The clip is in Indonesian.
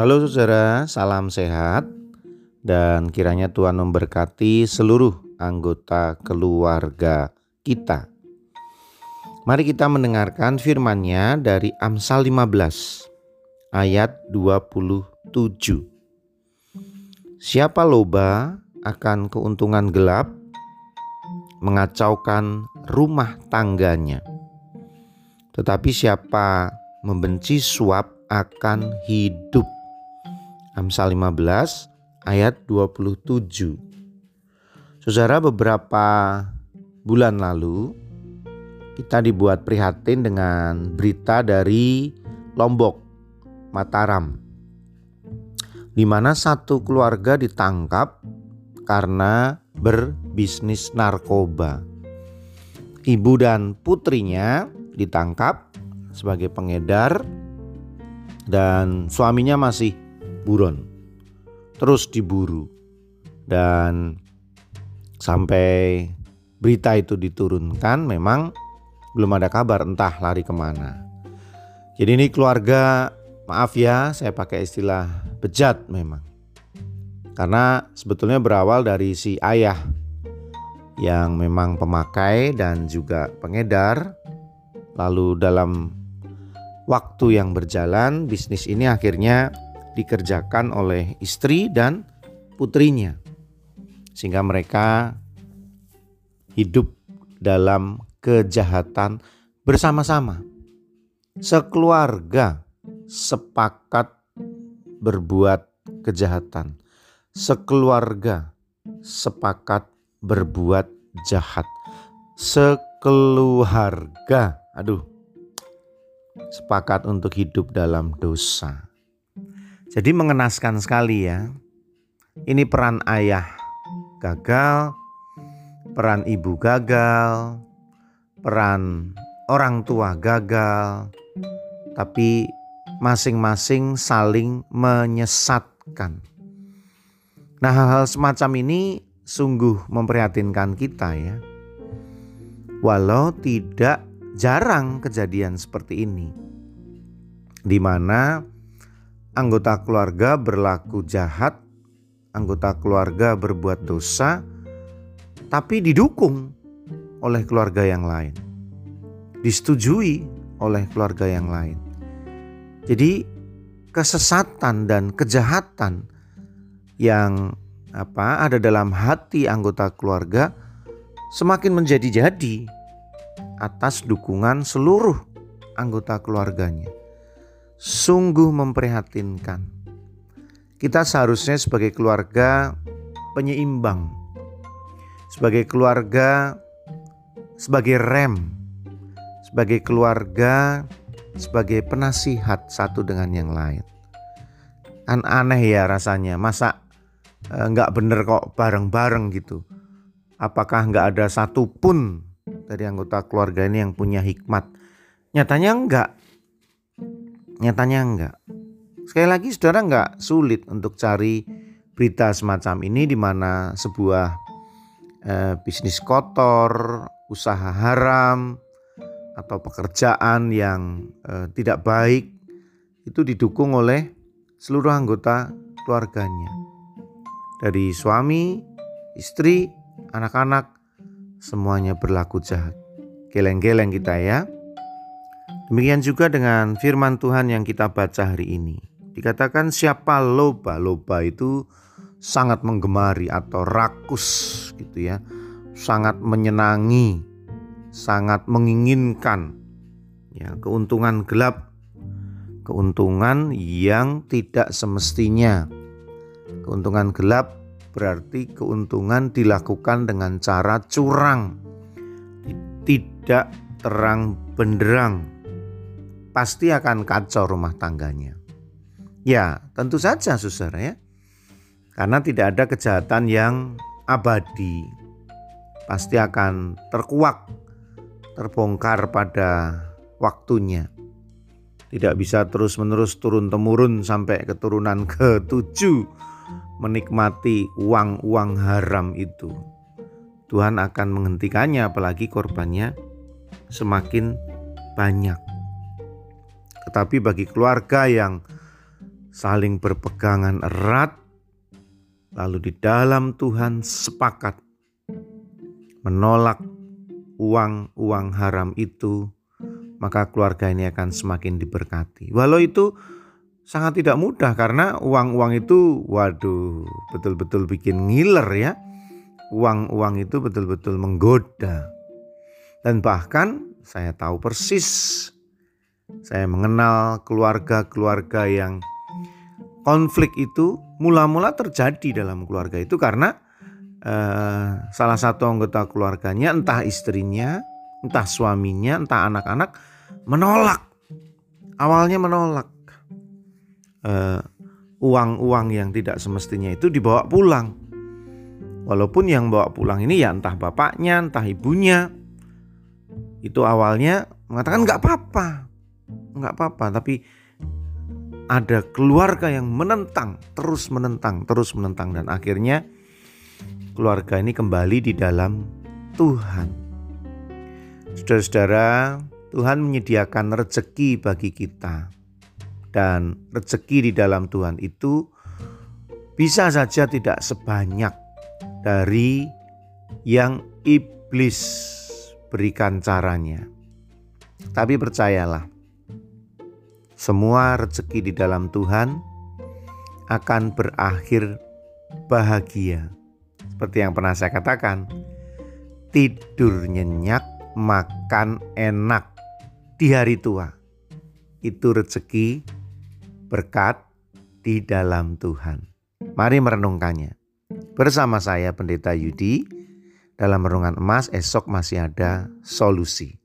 Halo saudara, salam sehat dan kiranya Tuhan memberkati seluruh anggota keluarga kita. Mari kita mendengarkan firman-Nya dari Amsal 15 ayat 27. Siapa loba akan keuntungan gelap mengacaukan rumah tangganya. Tetapi siapa membenci suap akan hidup. Amsal 15 ayat 27. Saudara beberapa bulan lalu kita dibuat prihatin dengan berita dari Lombok, Mataram. Di mana satu keluarga ditangkap karena berbisnis narkoba. Ibu dan putrinya ditangkap sebagai pengedar dan suaminya masih buron. Terus diburu. Dan sampai berita itu diturunkan memang belum ada kabar entah lari ke mana. Jadi ini keluarga maaf ya saya pakai istilah bejat memang. Karena sebetulnya berawal dari si ayah yang memang pemakai dan juga pengedar. Lalu dalam waktu yang berjalan bisnis ini akhirnya dikerjakan oleh istri dan putrinya. Sehingga mereka hidup dalam kejahatan bersama-sama. Sekeluarga sepakat berbuat kejahatan sekeluarga sepakat berbuat jahat. Sekeluarga, aduh, sepakat untuk hidup dalam dosa. Jadi mengenaskan sekali ya. Ini peran ayah gagal, peran ibu gagal, peran orang tua gagal, tapi masing-masing saling menyesatkan. Nah, hal-hal semacam ini sungguh memprihatinkan kita ya. Walau tidak jarang kejadian seperti ini. Di mana anggota keluarga berlaku jahat, anggota keluarga berbuat dosa, tapi didukung oleh keluarga yang lain. Disetujui oleh keluarga yang lain. Jadi kesesatan dan kejahatan yang apa ada dalam hati anggota keluarga semakin menjadi-jadi atas dukungan seluruh anggota keluarganya. Sungguh memprihatinkan. Kita seharusnya sebagai keluarga penyeimbang. Sebagai keluarga sebagai rem. Sebagai keluarga sebagai penasihat satu dengan yang lain. Kan aneh ya rasanya. Masa Eh, nggak bener kok bareng-bareng gitu. Apakah nggak ada satupun dari anggota keluarga ini yang punya hikmat? Nyatanya enggak. Nyatanya enggak. Sekali lagi saudara nggak sulit untuk cari berita semacam ini di mana sebuah eh, bisnis kotor, usaha haram, atau pekerjaan yang eh, tidak baik itu didukung oleh seluruh anggota keluarganya dari suami, istri, anak-anak, semuanya berlaku jahat. Geleng-geleng kita ya. Demikian juga dengan firman Tuhan yang kita baca hari ini. Dikatakan siapa loba, loba itu sangat menggemari atau rakus gitu ya. Sangat menyenangi, sangat menginginkan ya keuntungan gelap keuntungan yang tidak semestinya Keuntungan gelap berarti keuntungan dilakukan dengan cara curang, tidak terang benderang. Pasti akan kacau rumah tangganya. Ya, tentu saja saudara ya. Karena tidak ada kejahatan yang abadi. Pasti akan terkuak, terbongkar pada waktunya. Tidak bisa terus-menerus turun-temurun sampai keturunan ketujuh menikmati uang-uang haram itu. Tuhan akan menghentikannya apalagi korbannya semakin banyak. Tetapi bagi keluarga yang saling berpegangan erat, lalu di dalam Tuhan sepakat menolak uang-uang haram itu, maka keluarga ini akan semakin diberkati. Walau itu sangat tidak mudah karena uang-uang itu, waduh, betul-betul bikin ngiler ya. Uang-uang itu betul-betul menggoda. Dan bahkan saya tahu persis, saya mengenal keluarga-keluarga yang konflik itu mula-mula terjadi dalam keluarga itu karena uh, salah satu anggota keluarganya, entah istrinya, entah suaminya, entah anak-anak menolak. Awalnya menolak uh, uang-uang yang tidak semestinya itu dibawa pulang. Walaupun yang bawa pulang ini ya entah bapaknya, entah ibunya, itu awalnya mengatakan nggak apa-apa, nggak apa-apa, tapi ada keluarga yang menentang, terus menentang, terus menentang dan akhirnya keluarga ini kembali di dalam Tuhan. Saudara-saudara, Tuhan menyediakan rezeki bagi kita. Dan rezeki di dalam Tuhan itu bisa saja tidak sebanyak dari yang iblis berikan caranya. Tapi percayalah, semua rezeki di dalam Tuhan akan berakhir bahagia. Seperti yang pernah saya katakan, tidur nyenyak, makan enak di hari tua. Itu rezeki berkat di dalam Tuhan. Mari merenungkannya. Bersama saya Pendeta Yudi dalam renungan emas esok masih ada solusi.